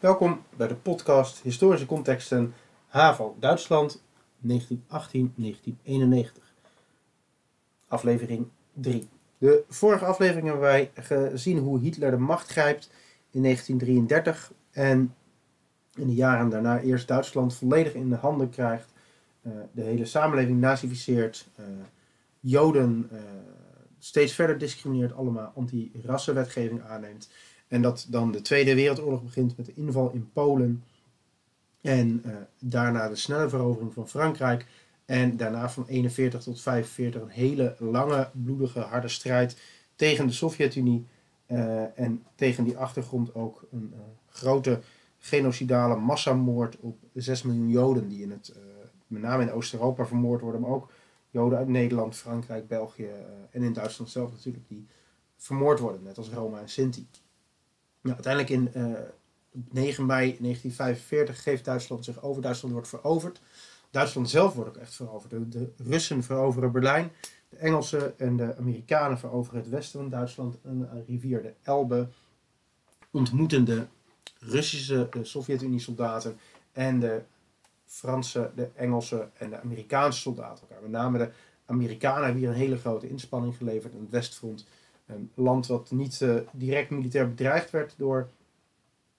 Welkom bij de podcast Historische Contexten HAVO Duitsland 1918-1991. Aflevering 3. De vorige aflevering hebben wij gezien hoe Hitler de macht grijpt in 1933 en in de jaren daarna eerst Duitsland volledig in de handen krijgt, uh, de hele samenleving nazificeert, uh, Joden uh, steeds verder discrimineert, allemaal anti-rassenwetgeving aanneemt. En dat dan de Tweede Wereldoorlog begint met de inval in Polen. En uh, daarna de snelle verovering van Frankrijk. En daarna van 41 tot 45 een hele lange, bloedige, harde strijd tegen de Sovjet-Unie. Uh, en tegen die achtergrond ook een uh, grote genocidale massamoord op 6 miljoen Joden. Die in het, met name in Oost-Europa vermoord worden. Maar ook Joden uit Nederland, Frankrijk, België en in Duitsland zelf natuurlijk. Die vermoord worden, net als Roma en Sinti. Nou, uiteindelijk in uh, 9 mei 1945 geeft Duitsland zich over. Duitsland wordt veroverd. Duitsland zelf wordt ook echt veroverd. De, Russen veroveren Berlijn. De Engelsen en de Amerikanen veroveren het westen van Duitsland. Een rivier, de Elbe, ontmoeten de Russische Sovjet-Unie-soldaten en de Franse, de Engelse en de Amerikaanse soldaten elkaar. Met name de Amerikanen hebben hier een hele grote inspanning geleverd aan het westfront. Een land wat niet uh, direct militair bedreigd werd door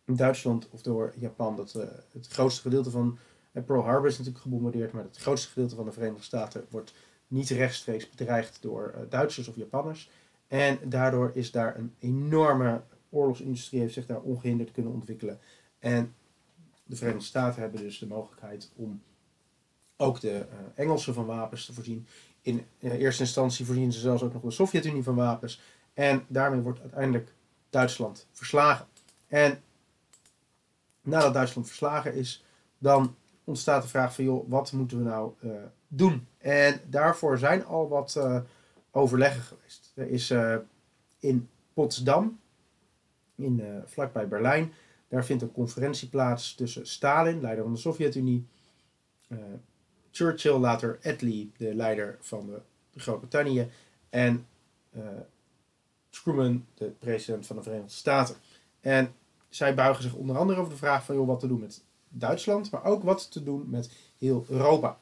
Duitsland of door Japan. Dat, uh, het grootste gedeelte van uh, Pearl Harbor is natuurlijk gebombardeerd, maar het grootste gedeelte van de Verenigde Staten wordt niet rechtstreeks bedreigd door Duitsers of Japanners. En daardoor is daar een enorme oorlogsindustrie, heeft zich daar ongehinderd kunnen ontwikkelen. En de Verenigde Staten hebben dus de mogelijkheid om ook de Engelsen van wapens te voorzien. In eerste instantie voorzien ze zelfs ook nog de Sovjet-Unie van wapens. En daarmee wordt uiteindelijk Duitsland verslagen. En nadat Duitsland verslagen is, dan ontstaat de vraag van, joh, wat moeten we nou uh, doen? En daarvoor zijn al wat uh, overleggen geweest. Er is uh, in Potsdam, in, vlakbij Berlijn, daar vindt een conferentie plaats tussen Stalin, leider van de Sovjet-Unie, Churchill, later Attlee, de leider van Groot-Brittannië, en Truman, de president van de Verenigde Staten. En zij buigen zich onder andere over de vraag van joh, wat te doen met Duitsland, maar ook wat te doen met heel Europa.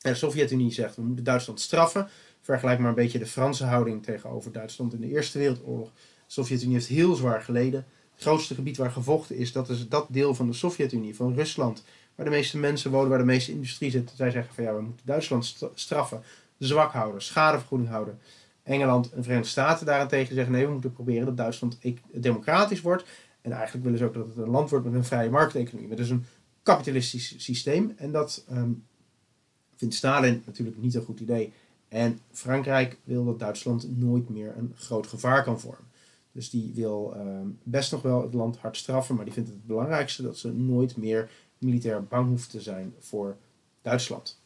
En de Sovjet-Unie zegt we moeten Duitsland straffen. Vergelijk maar een beetje de Franse houding tegenover Duitsland in de Eerste Wereldoorlog. De Sovjet-Unie heeft heel zwaar geleden. Het grootste gebied waar gevochten is, dat is dat deel van de Sovjet-Unie, van Rusland, waar de meeste mensen wonen, waar de meeste industrie zit. Zij zeggen van ja, we moeten Duitsland straffen, zwak houden, schadevergoeding houden. Engeland en de Verenigde Staten daarentegen zeggen nee, we moeten proberen dat Duitsland democratisch wordt. En eigenlijk willen ze ook dat het een land wordt met een vrije markteconomie. Met dus een kapitalistisch systeem. En dat um, vindt Stalin natuurlijk niet een goed idee. En Frankrijk wil dat Duitsland nooit meer een groot gevaar kan vormen. Dus die wil um, best nog wel het land hard straffen, maar die vindt het het belangrijkste dat ze nooit meer militair bang hoeven te zijn voor Duitsland.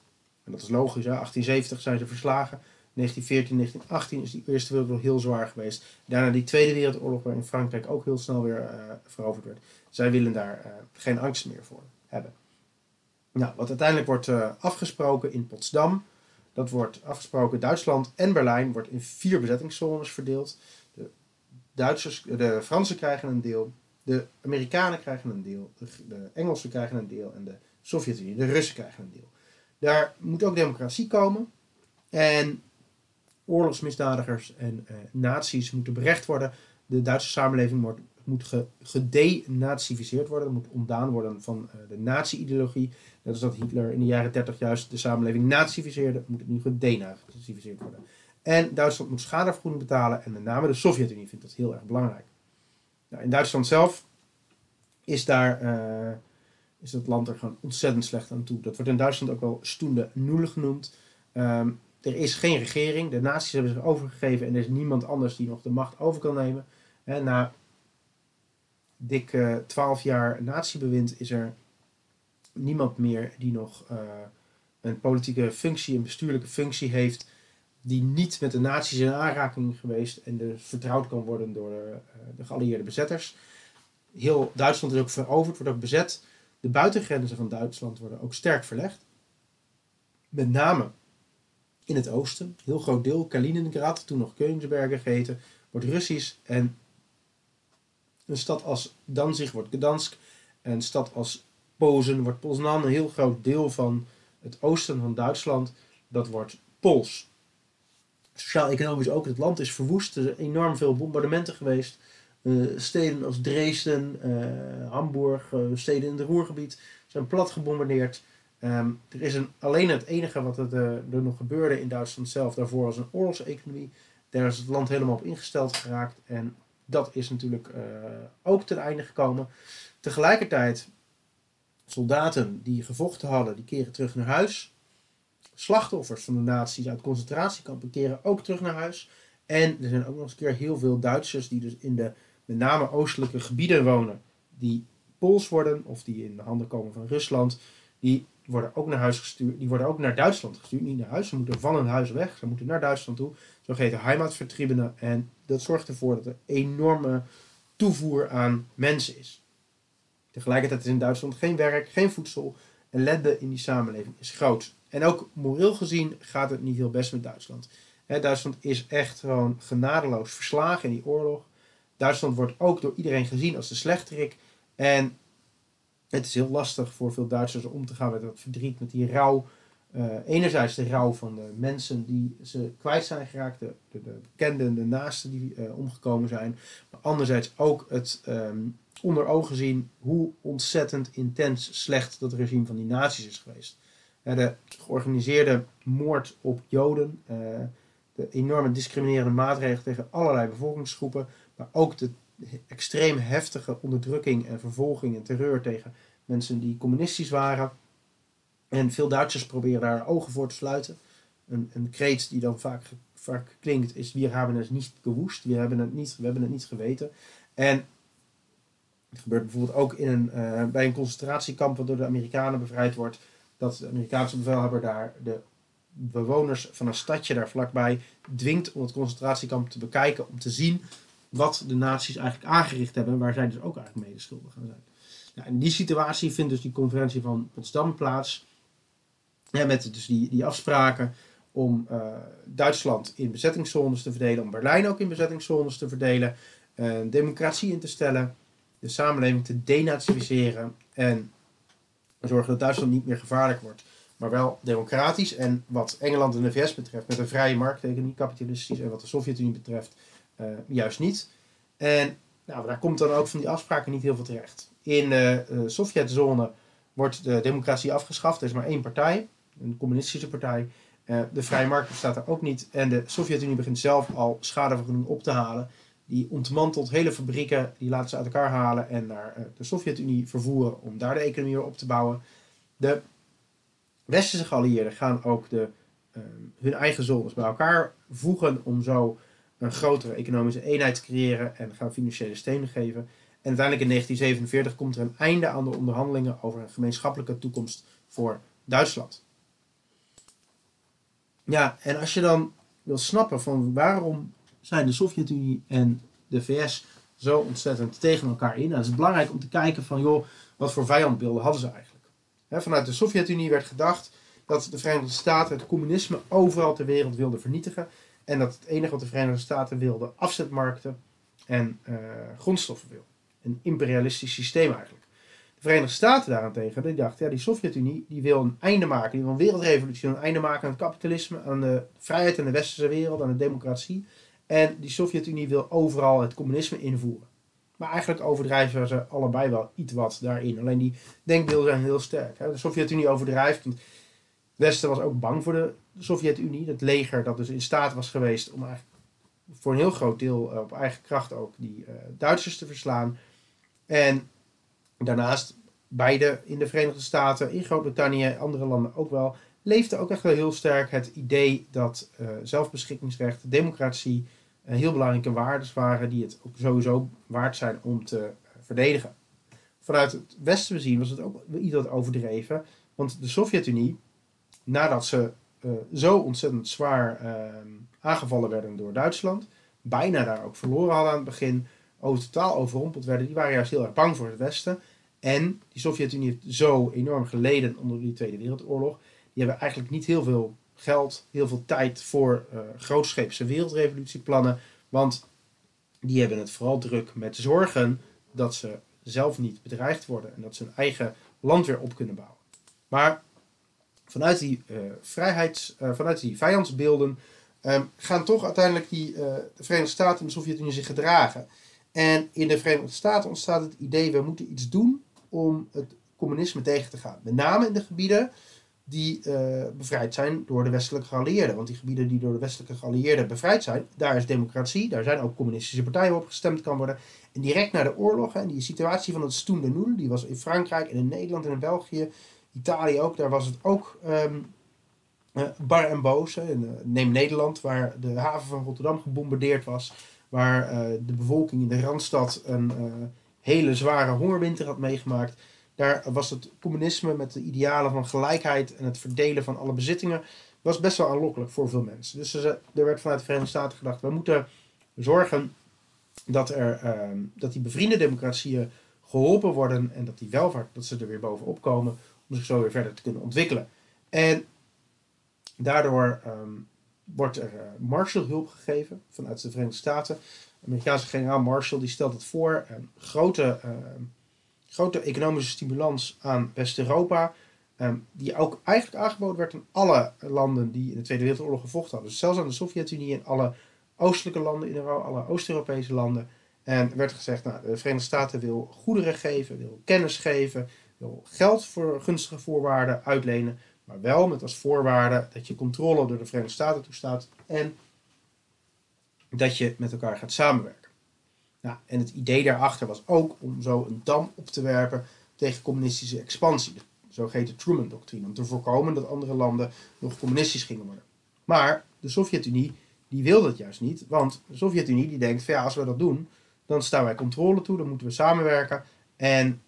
En dat is logisch, hè? 1870 zijn ze verslagen. 1914, 1918 is die Eerste Wereldoorlog heel zwaar geweest. Daarna die Tweede Wereldoorlog, waarin Frankrijk ook heel snel weer uh, veroverd werd. Zij willen daar uh, geen angst meer voor hebben. Nou, wat uiteindelijk wordt uh, afgesproken in Potsdam, dat wordt afgesproken, Duitsland en Berlijn wordt in vier bezettingszones verdeeld. De, Duitsers, de Fransen krijgen een deel, de Amerikanen krijgen een deel, de, de Engelsen krijgen een deel en de Sovjet-Unie, de Russen krijgen een deel. Daar moet ook democratie komen. En oorlogsmisdadigers en uh, nazi's moeten berecht worden. De Duitse samenleving moet ge, gedenazificeerd worden. Moet ontdaan worden van uh, de nazi-ideologie. Net als dat Hitler in de jaren 30 juist de samenleving nazificeerde, moet het nu gedenazificeerd worden. En Duitsland moet schadevergoeding betalen en met name de Sovjet-Unie vindt dat heel erg belangrijk. Nou, in Duitsland zelf is daar... Uh, is het land er gewoon ontzettend slecht aan toe. Dat wordt in Duitsland ook wel Stoende Null genoemd. Um, er is geen regering. De naties hebben zich overgegeven en er is niemand anders die nog de macht over kan nemen. En na dik uh, 12 jaar natiebewind is er niemand meer die nog uh, een politieke functie, een bestuurlijke functie heeft, die niet met de naties in aanraking geweest en dus vertrouwd kan worden door de, uh, de geallieerde bezetters. Heel Duitsland is ook veroverd, wordt ook bezet. De buitengrenzen van Duitsland worden ook sterk verlegd. Met name in het oosten. Heel groot deel, Kaliningrad, toen nog Königsbergen geheten, wordt Russisch. En een stad als Danzig wordt Gdansk. een stad als Pozen wordt Poznan, een heel groot deel van het oosten van Duitsland, dat wordt Pools. Sociaal-economisch ook, het land is verwoest, er zijn enorm veel bombardementen geweest. Uh, steden als Dresden, uh, Hamburg, uh, steden in het Roergebied zijn plat gebombardeerd. Um, er is een, alleen het enige wat het, er nog gebeurde in Duitsland zelf daarvoor was een oorlogseconomie. Daar is het land helemaal op ingesteld geraakt en dat is natuurlijk ook ten einde gekomen. Tegelijkertijd, soldaten die gevochten hadden, die keren terug naar huis. Slachtoffers van de nazi's uit concentratiekampen keren ook terug naar huis. En er zijn ook nog eens een keer heel veel Duitsers die dus in de met name oostelijke gebieden wonen, die Pools worden of die in de handen komen van Rusland, die worden ook naar huis gestuurd, die worden ook naar Duitsland gestuurd, niet naar huis. Ze moeten van hun huis weg, ze moeten naar Duitsland toe, zogeheten Heimatvertriebenen. En dat zorgt ervoor dat er enorme toevoer aan mensen is. Tegelijkertijd is in Duitsland geen werk, geen voedsel. Ellende in die samenleving is groot. En ook moreel gezien gaat het niet heel best met Duitsland. Duitsland is echt gewoon genadeloos verslagen in die oorlog. Duitsland wordt ook door iedereen gezien als de slechterik. En het is heel lastig voor veel Duitsers om te gaan met dat verdriet, met die rouw. Uh, enerzijds de rouw van de mensen die ze kwijt zijn geraakt, de, de, de bekenden, de naasten die uh, omgekomen zijn. Maar anderzijds ook het um, onder ogen zien hoe ontzettend intens slecht dat regime van die nazi's is geweest. De georganiseerde moord op Joden, de enorme discriminerende maatregelen tegen allerlei bevolkingsgroepen, maar ook de extreem heftige onderdrukking en vervolging en terreur tegen mensen die communistisch waren. En veel Duitsers proberen daar ogen voor te sluiten. Een, een kreet die dan vaak, vaak klinkt is: We hebben het niet gewoest, we hebben het niet, we hebben het niet geweten. En het gebeurt bijvoorbeeld ook in een, uh, bij een concentratiekamp dat door de Amerikanen bevrijd wordt. Dat de Amerikaanse bevelhebber daar de bewoners van een stadje daar vlakbij dwingt om het concentratiekamp te bekijken. Om te zien wat de naties eigenlijk aangericht hebben. Waar zij dus ook eigenlijk mede schuldig aan zijn. Nou, in die situatie vindt dus die conferentie van Potsdam plaats. Ja, met dus die, die afspraken om uh, Duitsland in bezettingszones te verdelen. Om Berlijn ook in bezettingszones te verdelen. Uh, democratie in te stellen. De samenleving te denazificeren. En zorgen dat Duitsland niet meer gevaarlijk wordt maar wel democratisch. En wat Engeland en de VS betreft, met een vrije markteconomie, kapitalistisch. En wat de Sovjet-Unie betreft, juist niet. En nou, daar komt dan ook van die afspraken niet heel veel terecht. In de uh, Sovjetzone wordt de democratie afgeschaft. Er is maar één partij, een communistische partij. De vrije markt bestaat er ook niet. En de Sovjet-Unie begint zelf al schadevergoeding op te halen. Die ontmantelt hele fabrieken, die laten ze uit elkaar halen en naar de Sovjet-Unie vervoeren om daar de economie weer op te bouwen. De westerse geallieerden gaan ook de, hun eigen zones bij elkaar voegen om zo een grotere economische eenheid creëren en gaan financiële steun geven. En uiteindelijk in 1947 komt er een einde aan de onderhandelingen over een gemeenschappelijke toekomst voor Duitsland. Ja, en als je dan wil snappen van waarom zijn de Sovjet-Unie en de VS zo ontzettend tegen elkaar in, dan is het belangrijk om te kijken van joh, wat voor vijandbeelden hadden ze eigenlijk vanuit de Sovjet-Unie werd gedacht dat de Verenigde Staten het communisme overal ter wereld wilden vernietigen. En dat het enige wat de Verenigde Staten wilden afzetmarkten en uh, grondstoffen wil. Een imperialistisch systeem eigenlijk. De Verenigde Staten daarentegen, die dachten, ja, die Sovjet-Unie die wil een einde maken, die wil een wereldrevolutie, een einde maken aan het kapitalisme, aan de vrijheid in de westerse wereld, aan de democratie. En die Sovjet-Unie wil overal het communisme invoeren. Maar eigenlijk overdrijven ze allebei wel iets wat daarin. Alleen die denkbeelden zijn heel sterk. De Sovjet-Unie overdrijft. Want Westen was ook bang voor de Sovjet-Unie. Het leger dat dus in staat was geweest om eigenlijk voor een heel groot deel eh, op eigen kracht ook die uh, Duitsers te verslaan. En daarnaast beide in de Verenigde Staten, in Groot-Brittannië en andere landen ook wel, leefde ook echt heel sterk het idee dat uh, zelfbeschikkingsrecht, democratie, heel belangrijke waarden waren die het ook sowieso waard zijn om te verdedigen. Vanuit het Westen bezien was het ook iets wat overdreven, want de Sovjet-Unie, nadat ze uh, zo ontzettend zwaar uh, aangevallen werden door Duitsland, bijna daar ook verloren hadden aan het begin, over totaal overrompeld werden, die waren juist heel erg bang voor het Westen. En die Sovjet-Unie heeft zo enorm geleden onder die Tweede Wereldoorlog. Die hebben eigenlijk niet heel veel geld, heel veel tijd voor uh, grootscheepse wereldrevolutieplannen. Want die hebben het vooral druk met zorgen dat ze zelf niet bedreigd worden en dat ze hun eigen land weer op kunnen bouwen. Maar vanuit die, uh, vrijheids, uh, vanuit die vijandsbeelden um, gaan toch uiteindelijk die, uh, de Verenigde Staten en de Sovjet-Unie zich gedragen. En in de Verenigde Staten ontstaat het idee, we moeten iets doen om het communisme tegen te gaan. Met name in de gebieden die bevrijd zijn door de westelijke geallieerden. Want die gebieden die door de westelijke geallieerden bevrijd zijn, daar is democratie, daar zijn ook communistische partijen op gestemd kan worden. En direct na de oorlog, en die situatie van het Stoen de Noel, die was in Frankrijk en in Nederland en in België, Italië ook, daar was het ook um, uh, bar en boos. Hè. Neem Nederland, waar de haven van Rotterdam gebombardeerd was, waar uh, de bevolking in de Randstad een hele zware hongerwinter had meegemaakt. Daar was het communisme met de idealen van gelijkheid en het verdelen van alle bezittingen was best wel aanlokkelijk voor veel mensen. Dus er werd vanuit de Verenigde Staten gedacht, we moeten zorgen dat, er, uh, dat die bevriende democratieën geholpen worden en dat die welvaart, dat ze er weer bovenop komen om zich zo weer verder te kunnen ontwikkelen. En daardoor um, wordt er uh, Marshallhulp gegeven vanuit de Verenigde Staten. Amerikaanse generaal Marshall die stelt het voor, een grote uh, grote economische stimulans aan West-Europa. Um, die ook eigenlijk aangeboden werd aan alle landen die in de Tweede Wereldoorlog gevochten hadden. Dus zelfs aan de Sovjet-Unie en alle oostelijke landen in Europa, alle Oost-Europese landen. En er werd gezegd, nou, de Verenigde Staten wil goederen geven, wil kennis geven, geld voor gunstige voorwaarden uitlenen. Maar wel met als voorwaarde dat je controle door de Verenigde Staten toestaat en dat je met elkaar gaat samenwerken. Nou, en het idee daarachter was ook om zo een dam op te werpen tegen communistische expansie. De zogeheten Truman-doctrine. Om te voorkomen dat andere landen nog communistisch gingen worden. Maar de Sovjet-Unie die wil dat juist niet. Want de Sovjet-Unie die denkt van ja, als we dat doen, dan staan wij controle toe, dan moeten we samenwerken. En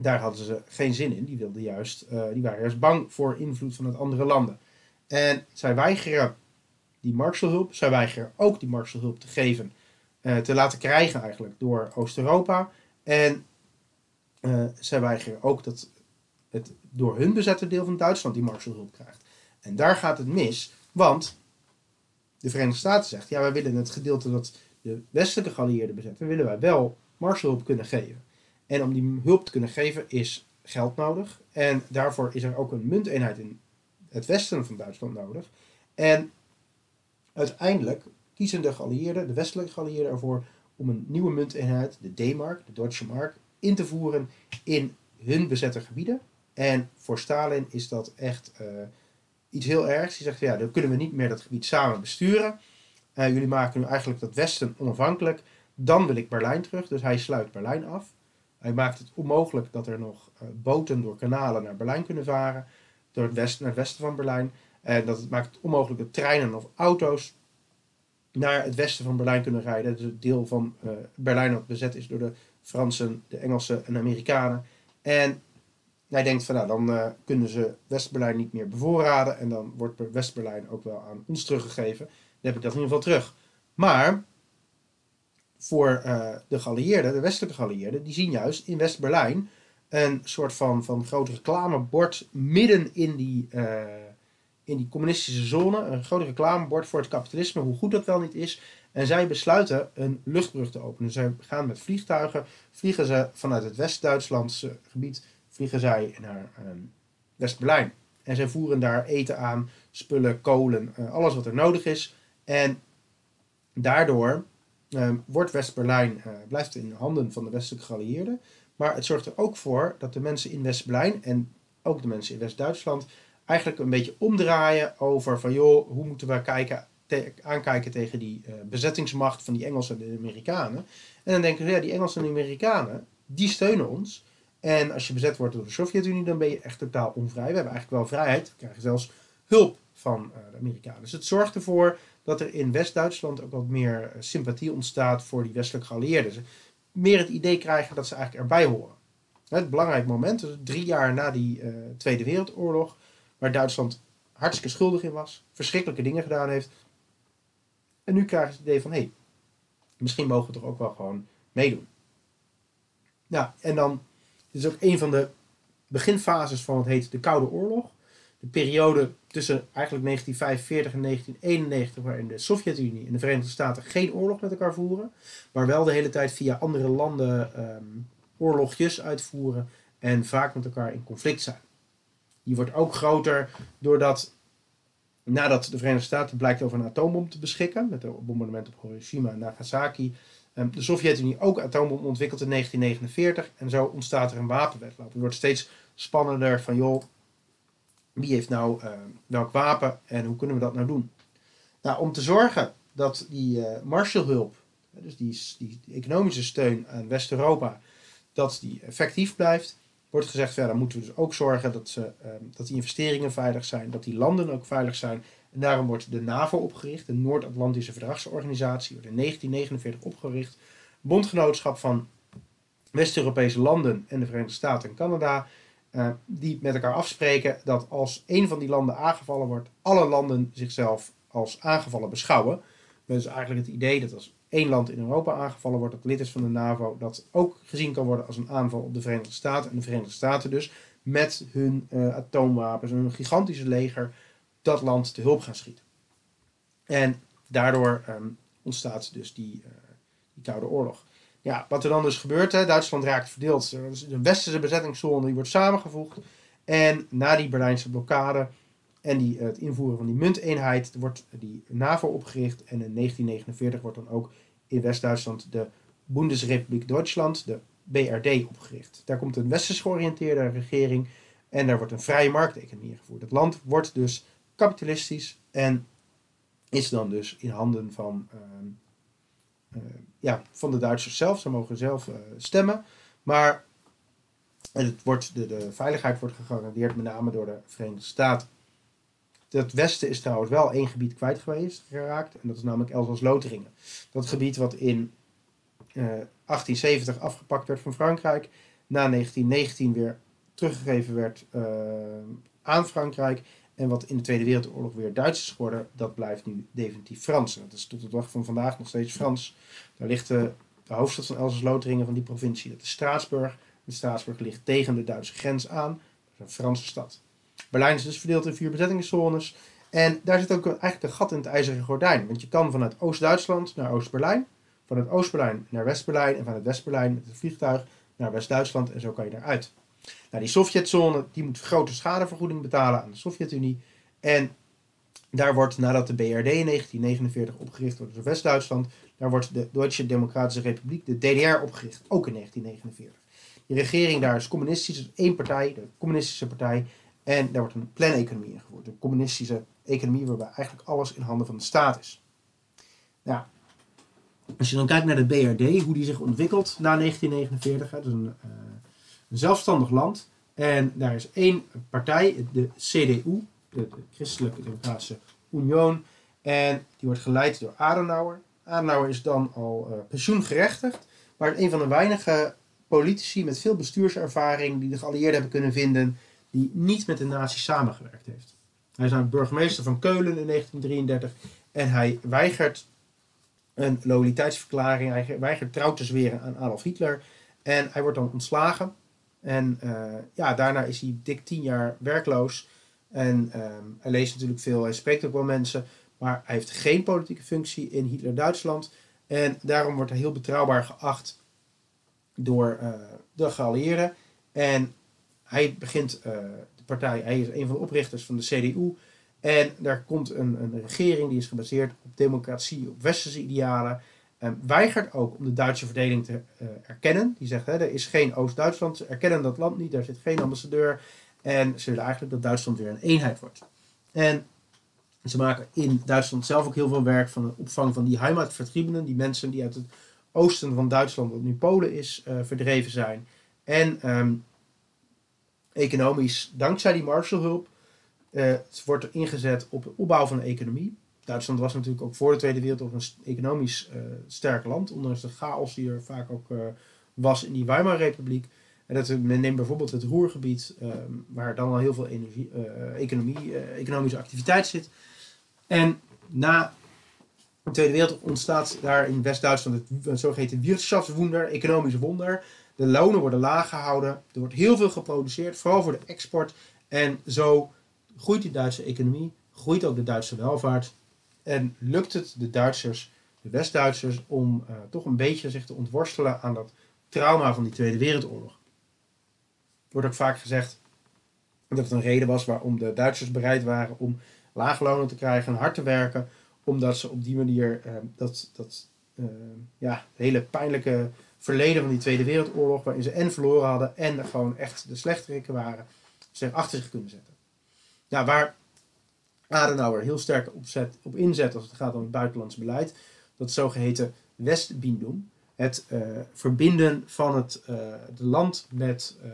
daar hadden ze geen zin in. Die, wilden juist, uh, die waren juist bang voor invloed van het andere landen. En zij weigeren die Marshallhulp, zij weigeren ook die Marshallhulp te geven uh, te laten krijgen eigenlijk door Oost-Europa. En uh, zij weigeren ook dat het door hun bezette deel van Duitsland die Marshallhulp krijgt. En daar gaat het mis, want de Verenigde Staten zegt, ja wij willen het gedeelte dat de westelijke geallieerden bezetten, willen wij wel Marshallhulp kunnen geven. En om die hulp te kunnen geven is geld nodig. En daarvoor is er ook een munteenheid in het westen van Duitsland nodig. En uiteindelijk kiezen de geallieerden, de westelijke geallieerden ervoor om een nieuwe munteenheid, de D-mark, de Deutsche Mark, in te voeren in hun bezette gebieden. En voor Stalin is dat echt uh, iets heel ergs. Hij zegt, ja, dan kunnen we niet meer dat gebied samen besturen. Uh, jullie maken nu eigenlijk dat Westen onafhankelijk. Dan wil ik Berlijn terug. Dus hij sluit Berlijn af. Hij maakt het onmogelijk dat er nog uh, boten door kanalen naar Berlijn kunnen varen. Door het westen, naar het westen van Berlijn. En dat het maakt het onmogelijk dat treinen of auto's naar het westen van Berlijn kunnen rijden. Dus het deel van uh, Berlijn dat bezet is door de Fransen, de Engelsen en de Amerikanen. En hij denkt van nou, dan uh, kunnen ze West-Berlijn niet meer bevoorraden. En dan wordt West-Berlijn ook wel aan ons teruggegeven. Dan heb ik dat in ieder geval terug. Maar voor uh, de geallieerden, de westelijke geallieerden, die zien juist in West-Berlijn een soort van, van groot reclamebord midden in die in die communistische zone een groot reclamebord voor het kapitalisme, hoe goed dat wel niet is. En zij besluiten een luchtbrug te openen. Zij gaan met vliegtuigen, vliegen ze vanuit het West-Duitslandse gebied, vliegen zij naar ehm, West-Berlijn. En zij voeren daar eten aan, spullen, kolen, uh, alles wat er nodig is. En daardoor wordt West-Berlijn, uh, blijft in handen van de westelijke geallieerden. Maar het zorgt er ook voor dat de mensen in West-Berlijn en ook de mensen in West-Duitsland eigenlijk een beetje omdraaien over van joh, hoe moeten we kijken, aankijken tegen die uh, bezettingsmacht van die Engelsen en de Amerikanen. En dan denken ze, ja, die Engelsen en de Amerikanen, die steunen ons. En als je bezet wordt door de Sovjet-Unie, dan ben je echt totaal onvrij. We hebben eigenlijk wel vrijheid. We krijgen zelfs hulp van uh, de Amerikanen. Dus het zorgt ervoor dat er in West-Duitsland ook wat meer uh, sympathie ontstaat voor die westelijke geallieerden. Ze meer het idee krijgen dat ze eigenlijk erbij horen. Het belangrijk moment, dus drie jaar na die Tweede Wereldoorlog, waar Duitsland hartstikke schuldig in was, verschrikkelijke dingen gedaan heeft. En nu krijgen ze het idee van, hé, hey, misschien mogen we toch ook wel gewoon meedoen. Ja, en dan, dit is ook een van de beginfases van wat heet de Koude Oorlog. De periode tussen eigenlijk 1945 en 1991, waarin de Sovjet-Unie en de Verenigde Staten geen oorlog met elkaar voeren, maar wel de hele tijd via andere landen um, oorlogjes uitvoeren en vaak met elkaar in conflict zijn. Die wordt ook groter doordat nadat de Verenigde Staten blijkt over een atoombom te beschikken, met het bombardement op Hiroshima en Nagasaki, ehm, de Sovjet-Unie ook atoombom ontwikkelt in 1949 en zo ontstaat er een wapenwetloop. Het wordt steeds spannender van joh, wie heeft nou uh, welk wapen en hoe kunnen we dat nou doen? Nou, om te zorgen dat die uh, Marshallhulp, dus die, die, economische steun aan West-Europa, dat die effectief blijft, wordt gezegd, dan moeten we dus ook zorgen dat, ze, uh, dat die investeringen veilig zijn, dat die landen ook veilig zijn. En daarom wordt de NAVO opgericht, de Noord-Atlantische Verdragsorganisatie, wordt in 1949 opgericht. Bondgenootschap van West-Europese landen en de Verenigde Staten en Canada uh, die met elkaar afspreken dat als een van die landen aangevallen wordt, alle landen zichzelf als aangevallen beschouwen. Dus eigenlijk het idee dat als één land in Europa aangevallen wordt, dat lid is van de NAVO, dat ook gezien kan worden als een aanval op de Verenigde Staten. En de Verenigde Staten dus met hun uh, atoomwapens en hun gigantische leger dat land te hulp gaan schieten. En daardoor um, ontstaat dus die, uh, die Koude Oorlog. Ja, wat er dan dus gebeurt, hè, Duitsland raakt verdeeld. De westerse bezettingszone die wordt samengevoegd. En na die Berlijnse blokkade en die, het invoeren van die munteenheid wordt die NAVO opgericht. En in 1949 wordt dan ook in West-Duitsland de Bundesrepubliek Duitsland, de BRD, opgericht. Daar komt een westers georiënteerde regering en daar wordt een vrije markteconomie ingevoerd. Het land wordt dus kapitalistisch en is dan dus in handen van... Uh, ja, van de Duitsers zelf. Ze mogen zelf uh, stemmen. Maar het wordt, de, de veiligheid wordt gegarandeerd met name door de Verenigde Staten. Het westen is trouwens wel één gebied kwijt geweest, geraakt. En dat is namelijk Elzas-Lotharingen. Dat gebied wat in uh, 1870 afgepakt werd van Frankrijk. Na 1919 weer teruggegeven werd aan Frankrijk. En wat in de Tweede Wereldoorlog weer Duits is geworden, dat blijft nu definitief Frans. Dat is tot de dag van vandaag nog steeds Frans. Daar ligt de, de hoofdstad van Elsass-Lotharingen van die provincie, dat is Straatsburg. En Straatsburg ligt tegen de Duitse grens aan. Dat is een Franse stad. Berlijn is dus verdeeld in vier bezettingszones. En daar zit ook eigenlijk een gat in het ijzeren gordijn. Want je kan vanuit Oost-Duitsland naar Oost-Berlijn, vanuit Oost-Berlijn naar West-Berlijn en vanuit West-Berlijn met het vliegtuig naar West-Duitsland en zo kan je daaruit. Nou, die Sovjetzone die moet grote schadevergoeding betalen aan de Sovjet-Unie. En daar wordt, nadat de BRD in 1949 opgericht wordt door West-Duitsland, daar wordt de Duitse Democratische Republiek, de DDR, opgericht, ook in 1949. Die regering daar is communistisch, dus één partij, de communistische partij. En daar wordt een planeconomie ingevoerd, een communistische economie waarbij eigenlijk alles in handen van de staat is. Nou, als je dan kijkt naar de BRD, hoe die zich ontwikkelt na 1949, dat is een, uh, een zelfstandig land. En daar is één partij, de CDU, de, Christelijke Democratische Union. En die wordt geleid door Adenauer. Adenauer is dan al uh, pensioengerechtigd, maar een van de weinige politici met veel bestuurservaring die de geallieerden hebben kunnen vinden, die niet met de nazi's samengewerkt heeft. Hij is een burgemeester van Keulen in 1933 en hij weigert een loyaliteitsverklaring, hij weigert trouw te zweren aan Adolf Hitler en hij wordt dan ontslagen. En uh, ja, daarna is hij dik tien jaar werkloos. En um, hij leest natuurlijk veel, hij spreekt ook wel mensen, maar hij heeft geen politieke functie in Hitler-Duitsland. En daarom wordt hij heel betrouwbaar geacht door uh, de geallieerden. En hij begint uh, de partij, hij is een van de oprichters van de CDU. En daar komt een, een regering die is gebaseerd op democratie, op westerse idealen. En weigert ook om de Duitse verdeling te uh, erkennen. Die zegt, hè, er is geen Oost-Duitsland, ze erkennen dat land niet, daar zit geen ambassadeur. En ze willen eigenlijk dat Duitsland weer een eenheid wordt. En ze maken in Duitsland zelf ook heel veel werk van de opvang van die Heimatvertriebenen, die mensen die uit het oosten van Duitsland, wat nu Polen is, uh, verdreven zijn. En um, economisch, dankzij die Marshallhulp, uh, wordt er ingezet op de opbouw van de economie. Duitsland was natuurlijk ook voor de Tweede Wereldoorlog een economisch uh, sterk land, ondanks de chaos die er vaak ook was in die Weimarrepubliek. En dat, men neemt bijvoorbeeld het Roergebied, um, waar dan al heel veel energie, economie, economische activiteit zit. En na de Tweede Wereldoorlog ontstaat daar in West-Duitsland het zogeheten Wirtschaftswunder, economisch wonder. De lonen worden laag gehouden, er wordt heel veel geproduceerd, vooral voor de export. En zo groeit die Duitse economie, groeit ook de Duitse welvaart. En lukt het de Duitsers, de West-Duitsers, om uh, toch een beetje zich te ontworstelen aan dat trauma van die Tweede Wereldoorlog. Er wordt ook vaak gezegd dat het een reden was waarom de Duitsers bereid waren om laag lonen te krijgen en hard te werken, omdat ze op die manier uh, dat, dat uh, ja, hele pijnlijke verleden van die Tweede Wereldoorlog, waarin ze en verloren hadden en gewoon echt de slechterikken waren, zich achter zich kunnen zetten. Ja, waar Adenauer heel sterk op, zet, op inzet als het gaat om het buitenlands beleid, dat zogeheten Westbindung, het uh, verbinden van het de land met, uh,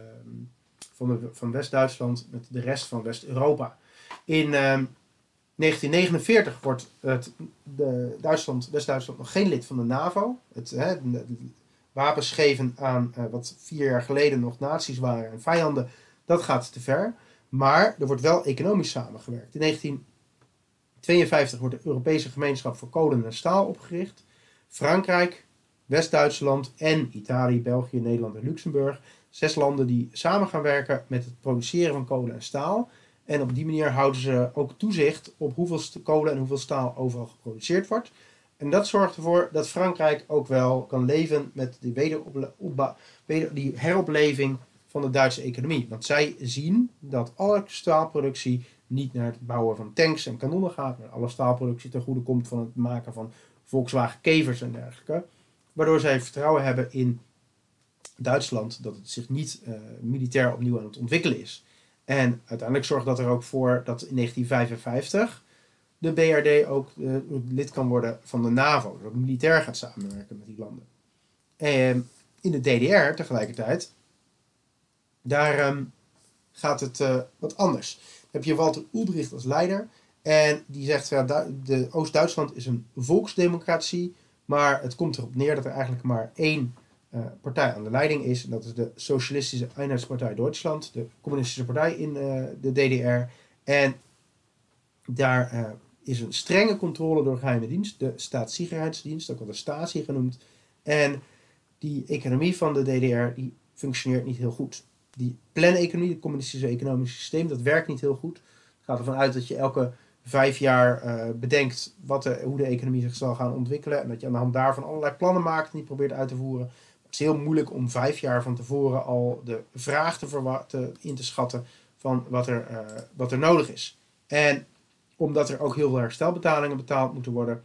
van, van West-Duitsland met de rest van West-Europa. In 1949 wordt het, Duitsland, West-Duitsland nog geen lid van de NAVO. Het, wapens geven aan uh, wat vier jaar geleden nog naties waren en vijanden, dat gaat te ver. Maar er wordt wel economisch samengewerkt. In 1952 wordt de Europese Gemeenschap voor Kolen en Staal opgericht. Frankrijk, West-Duitsland en Italië, België, Nederland en Luxemburg. Zes landen die samen gaan werken met het produceren van kolen en staal. En op die manier houden ze ook toezicht op hoeveel kolen en hoeveel staal overal geproduceerd wordt. En dat zorgt ervoor dat Frankrijk ook wel kan leven met die, die heropleving van de Duitse economie. Want zij zien dat alle staalproductie niet naar het bouwen van tanks en kanonnen gaat, maar alle staalproductie ten goede komt van het maken van Volkswagen Kevers en dergelijke. Waardoor zij vertrouwen hebben in Duitsland dat het zich niet uh, militair opnieuw aan het ontwikkelen is. En uiteindelijk zorgt dat er ook voor dat in 1955 de BRD ook uh, lid kan worden van de NAVO. Dat militair gaat samenwerken met die landen. En in de DDR tegelijkertijd, daar um, gaat het uh, wat anders. Dan heb je Walter Ulbricht als leider. En die zegt, ja, de Oost-Duitsland is een volksdemocratie. Maar het komt erop neer dat er eigenlijk maar één uh, partij aan de leiding is. En dat is de Socialistische Einheitspartij Duitsland. De communistische partij in de DDR. En daar is een strenge controle door geheime dienst, de staatssicherheidsdienst, ook wel de Stasi genoemd. En die economie van de DDR die functioneert niet heel goed. Die planeconomie, het communistische economische systeem, dat werkt niet heel goed. Het gaat ervan uit dat je elke vijf jaar uh, bedenkt wat hoe de economie zich zal gaan ontwikkelen. En dat je aan de hand daarvan allerlei plannen maakt en die probeert uit te voeren. Het is heel moeilijk om vijf jaar van tevoren al de vraag te, in te schatten van wat er, uh, wat er nodig is. En omdat er ook heel veel herstelbetalingen betaald moeten worden,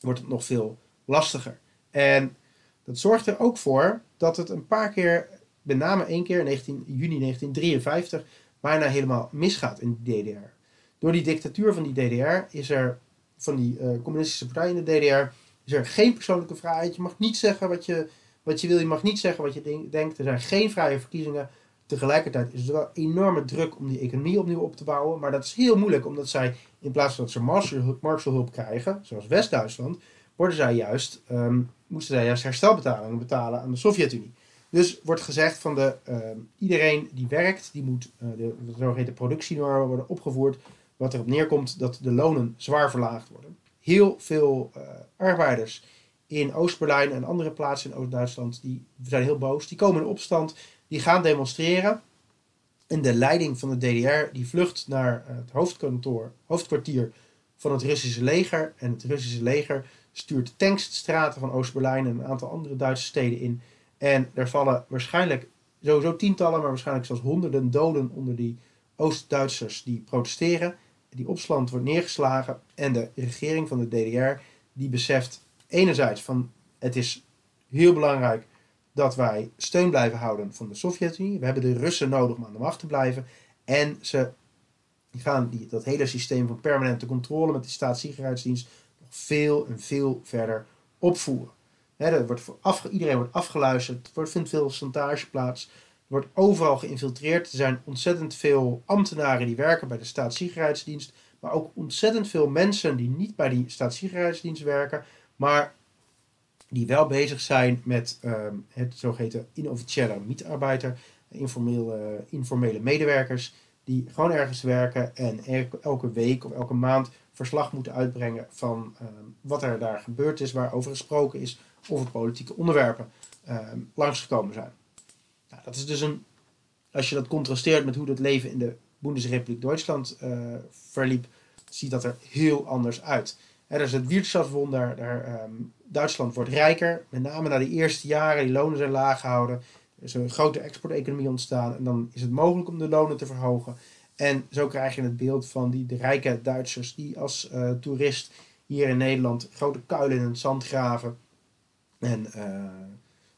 wordt het nog veel lastiger. En dat zorgt er ook voor dat het een paar keer, met name één keer in 19, juni 1953, bijna helemaal misgaat in de DDR. Door die dictatuur van die DDR is er, van die uh, communistische partij in de DDR, is er geen persoonlijke vrijheid. Je mag niet zeggen wat je, wat je wil, je mag niet zeggen wat je denkt. Er zijn geen vrije verkiezingen. Tegelijkertijd is er wel enorme druk om die economie opnieuw op te bouwen. Maar dat is heel moeilijk, omdat zij in plaats van dat ze Marshallhulp krijgen, zoals West-Duitsland, worden zij juist, um, moesten zij juist herstelbetalingen betalen aan de Sovjet-Unie. Dus wordt gezegd van de, um, iedereen die werkt, die moet uh, de, zogeheten productienormen worden opgevoerd. Wat erop neerkomt dat de lonen zwaar verlaagd worden. Heel veel uh, arbeiders in Oost-Berlijn en andere plaatsen in Oost-Duitsland, die zijn heel boos. Die komen in opstand, die gaan demonstreren. En de leiding van de DDR die vlucht naar het hoofdkantoor, hoofdkwartier van het Russische leger. En het Russische leger stuurt tanks de straten van Oost-Berlijn en een aantal andere Duitse steden in. En er vallen waarschijnlijk sowieso tientallen, maar waarschijnlijk zelfs honderden doden onder die Oost-Duitsers die protesteren. Die opstand wordt neergeslagen en de regering van de DDR die beseft enerzijds van het is heel belangrijk dat wij steun blijven houden van de Sovjet-Unie. We hebben de Russen nodig om aan de macht te blijven. En ze gaan die, dat hele systeem van permanente controle met de staatssicherheidsdienst nog veel en veel verder opvoeren. Er wordt voor iedereen wordt afgeluisterd, er vindt veel chantage plaats, er wordt overal geïnfiltreerd. Er zijn ontzettend veel ambtenaren die werken bij de staatssicherheidsdienst, maar ook ontzettend veel mensen die niet bij die staatssicherheidsdienst werken, maar die wel bezig zijn met ehm, het zogeheten inofficiële mietarbeider, informele, informele medewerkers, die gewoon ergens werken en elke week of elke maand verslag moeten uitbrengen van ehm, wat er daar gebeurd is, waarover gesproken is, of er politieke onderwerpen um, langsgekomen zijn. Nou, dat is dus een, als je dat contrasteert met hoe het leven in de Bundesrepubliek Duitsland uh, verliep, ziet dat er heel anders uit. Er is het Wirtschaftswunder, daar Duitsland wordt rijker, met name na de eerste jaren, die lonen zijn laag gehouden. Er is een grote exporteconomie ontstaan en dan is het mogelijk om de lonen te verhogen. En zo krijg je het beeld van die de rijke Duitsers die als uh, toerist hier in Nederland grote kuilen in het zand graven. En uh,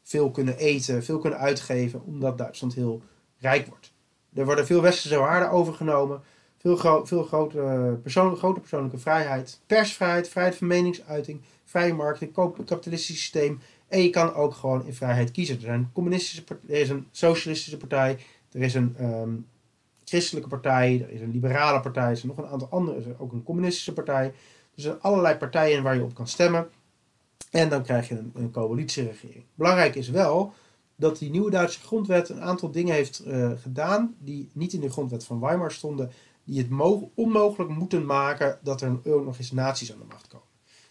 veel kunnen eten, veel kunnen uitgeven, omdat Duitsland heel rijk wordt. Er worden veel westerse waarden overgenomen. Veel, veel grote, persoon grote persoonlijke vrijheid. Persvrijheid, vrijheid van meningsuiting, vrije markt, een kapitalistisch systeem. En je kan ook gewoon in vrijheid kiezen. Er, zijn communistische er is een socialistische partij, er is een um, christelijke partij, er is een liberale partij, er zijn nog een aantal andere, er is ook een communistische partij. Er zijn allerlei partijen waar je op kan stemmen. En dan krijg je een, een coalitieregering. Belangrijk is wel dat die nieuwe Duitse grondwet een aantal dingen heeft uh, gedaan die niet in de grondwet van Weimar stonden, die het onmogelijk moeten maken dat er nog eens naties aan de macht komen.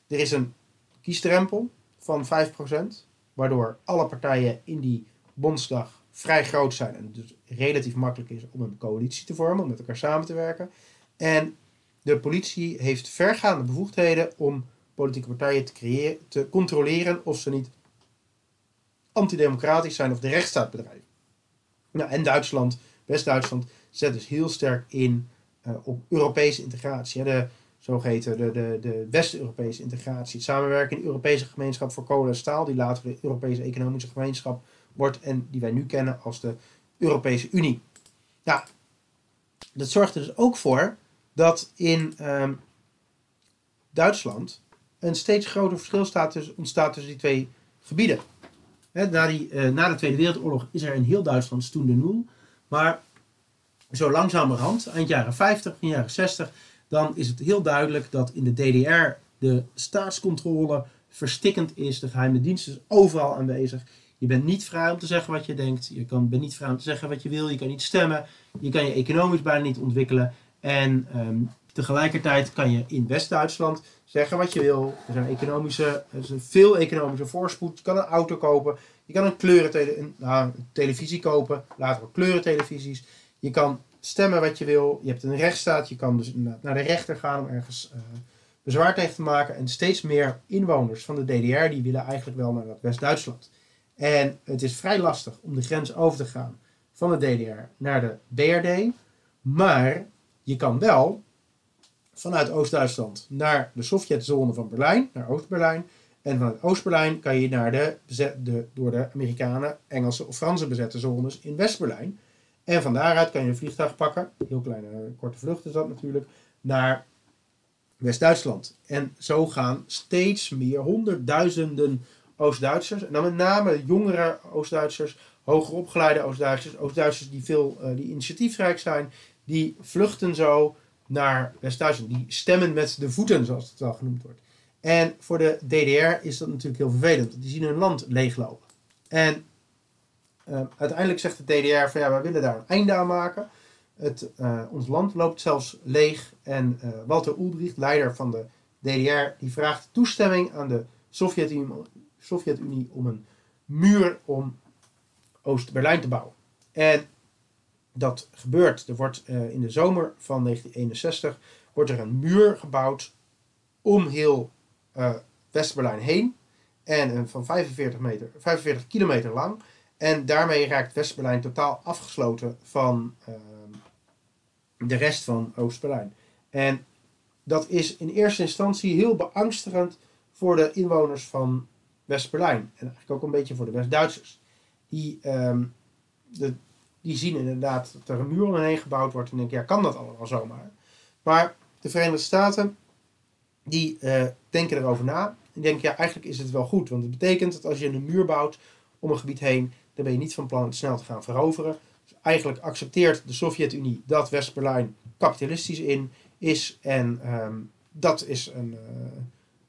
Er is een kiesdrempel van 5%, waardoor alle partijen in die Bondsdag vrij groot zijn en het dus relatief makkelijk is om een coalitie te vormen, om met elkaar samen te werken. En de politie heeft vergaande bevoegdheden om politieke partijen te, creëren, te controleren of ze niet antidemocratisch zijn of de rechtsstaat bedrijven. Nou, en Duitsland, West-Duitsland, zet dus heel sterk in uh, op Europese integratie. De zogeheten de, de, de West-Europese integratie. Het samenwerken in de Europese gemeenschap voor kolen en staal, die later de Europese economische gemeenschap wordt en die wij nu kennen als de Europese Unie. Ja, dat zorgt er dus ook voor dat in um, Duitsland een steeds groter verschil staat dus, ontstaat tussen die twee gebieden. na, die, uh, na de Tweede Wereldoorlog is er in heel Duitsland stoen de nul. Maar zo langzamerhand, eind jaren 50, in jaren 60, dan is het heel duidelijk dat in de DDR de staatscontrole verstikkend is. De geheime dienst is overal aanwezig. Je bent niet vrij om te zeggen wat je denkt. Je kan, bent niet vrij om te zeggen wat je wil. Je kan niet stemmen. Je kan je economisch bijna niet ontwikkelen. En um, tegelijkertijd kan je in West-Duitsland zeggen wat je wil. Er zijn economische, er veel economische voorspoed. Je kan een auto kopen. Je kan een, kleurentele, nou, een televisie kopen. Later ook kleurentelevisies. Je kan stemmen wat je wil. Je hebt een rechtsstaat. Je kan dus naar de rechter gaan om ergens uh, bezwaar tegen te maken. En steeds meer inwoners van de DDR die willen eigenlijk wel naar West-Duitsland. En het is vrij lastig om de grens over te gaan van de DDR naar de BRD. Maar je kan wel vanuit Oost-Duitsland naar de Sovjetzone van Berlijn, naar Oost-Berlijn. En vanuit Oost-Berlijn kan je naar de, de, door de Amerikanen, Engelse of Franse bezette zones in West-Berlijn. En van daaruit kan je een vliegtuig pakken, heel kleine korte vlucht is dat natuurlijk, naar West-Duitsland. En zo gaan steeds meer honderdduizenden Oost-Duitsers, en dan met name jongere Oost-Duitsers, hoger opgeleide Oost-Duitsers, Oost-Duitsers die veel uh, die initiatiefrijk zijn, die vluchten zo naar West-Duitsland. Die stemmen met de voeten, zoals het wel genoemd wordt. En voor de DDR is dat natuurlijk heel vervelend, die zien hun land leeglopen. En uh, uiteindelijk zegt de DDR van ja, wij willen daar een einde aan maken. Het, uh, ons land loopt zelfs leeg. En uh, Walter Ulbricht, leider van de DDR, die vraagt toestemming aan de Sovjet-Unie Sovjet om een muur om Oost-Berlijn te bouwen. En dat gebeurt. Er wordt in de zomer van 1961 wordt er een muur gebouwd om heel West-Berlijn heen. En van 45, meter, 45 kilometer lang. En daarmee raakt West-Berlijn totaal afgesloten van uh, de rest van Oost-Berlijn. En dat is in eerste instantie heel beangstigend voor de inwoners van West-Berlijn. En eigenlijk ook een beetje voor de West-Duitsers. Die, um, de, die zien inderdaad dat er een muur omheen gebouwd wordt en denken, ja, kan dat allemaal zomaar? Maar de Verenigde Staten, die uh, denken erover na. En denken, ja, eigenlijk is het wel goed. Want het betekent dat als je een muur bouwt om een gebied heen, dan ben je niet van plan het snel te gaan veroveren. Dus eigenlijk accepteert de Sovjet-Unie dat West-Berlijn kapitalistisch in is. En um, dat is een,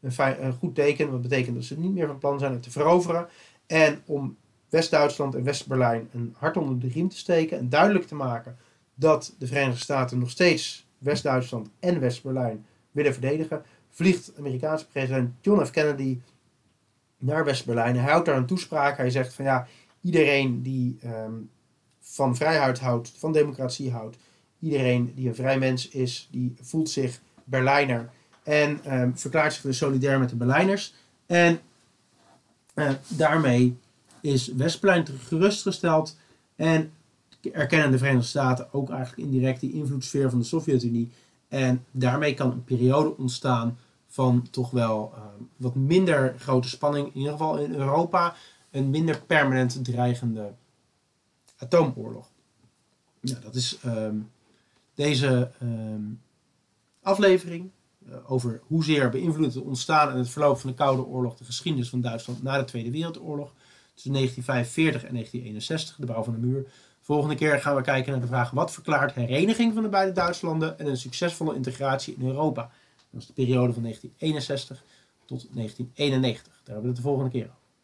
uh, een, een, goed teken. Dat betekent dat ze niet meer van plan zijn het te veroveren. En om West-Duitsland en West-Berlijn een hart onder de riem te steken en duidelijk te maken dat de Verenigde Staten nog steeds West-Duitsland en West-Berlijn willen verdedigen, vliegt Amerikaanse president John F. Kennedy naar West-Berlijn. Hij houdt daar een toespraak. Hij zegt van ja, iedereen die um, van vrijheid houdt, van democratie houdt, iedereen die een vrij mens is, die voelt zich Berlijner en um, verklaart zich dus solidair met de Berlijners. En Uh, daarmee is Westplein gerustgesteld en erkennen de Verenigde Staten ook eigenlijk indirect die invloedssfeer van de Sovjet-Unie. En daarmee kan een periode ontstaan van toch wel uh, wat minder grote spanning, in ieder geval in Europa, een minder permanent dreigende atoomoorlog. Nou, dat is um, deze um, aflevering uh, over hoezeer beïnvloedt het ontstaan en het verloop van de Koude Oorlog de geschiedenis van Duitsland na de Tweede Wereldoorlog. Tussen 1945 en 1961, de bouw van de muur. Volgende keer gaan we kijken naar de vraag wat verklaart hereniging van de beide Duitslanden en een succesvolle integratie in Europa. Dat is de periode van 1961 tot 1991. Daar hebben we het de volgende keer over.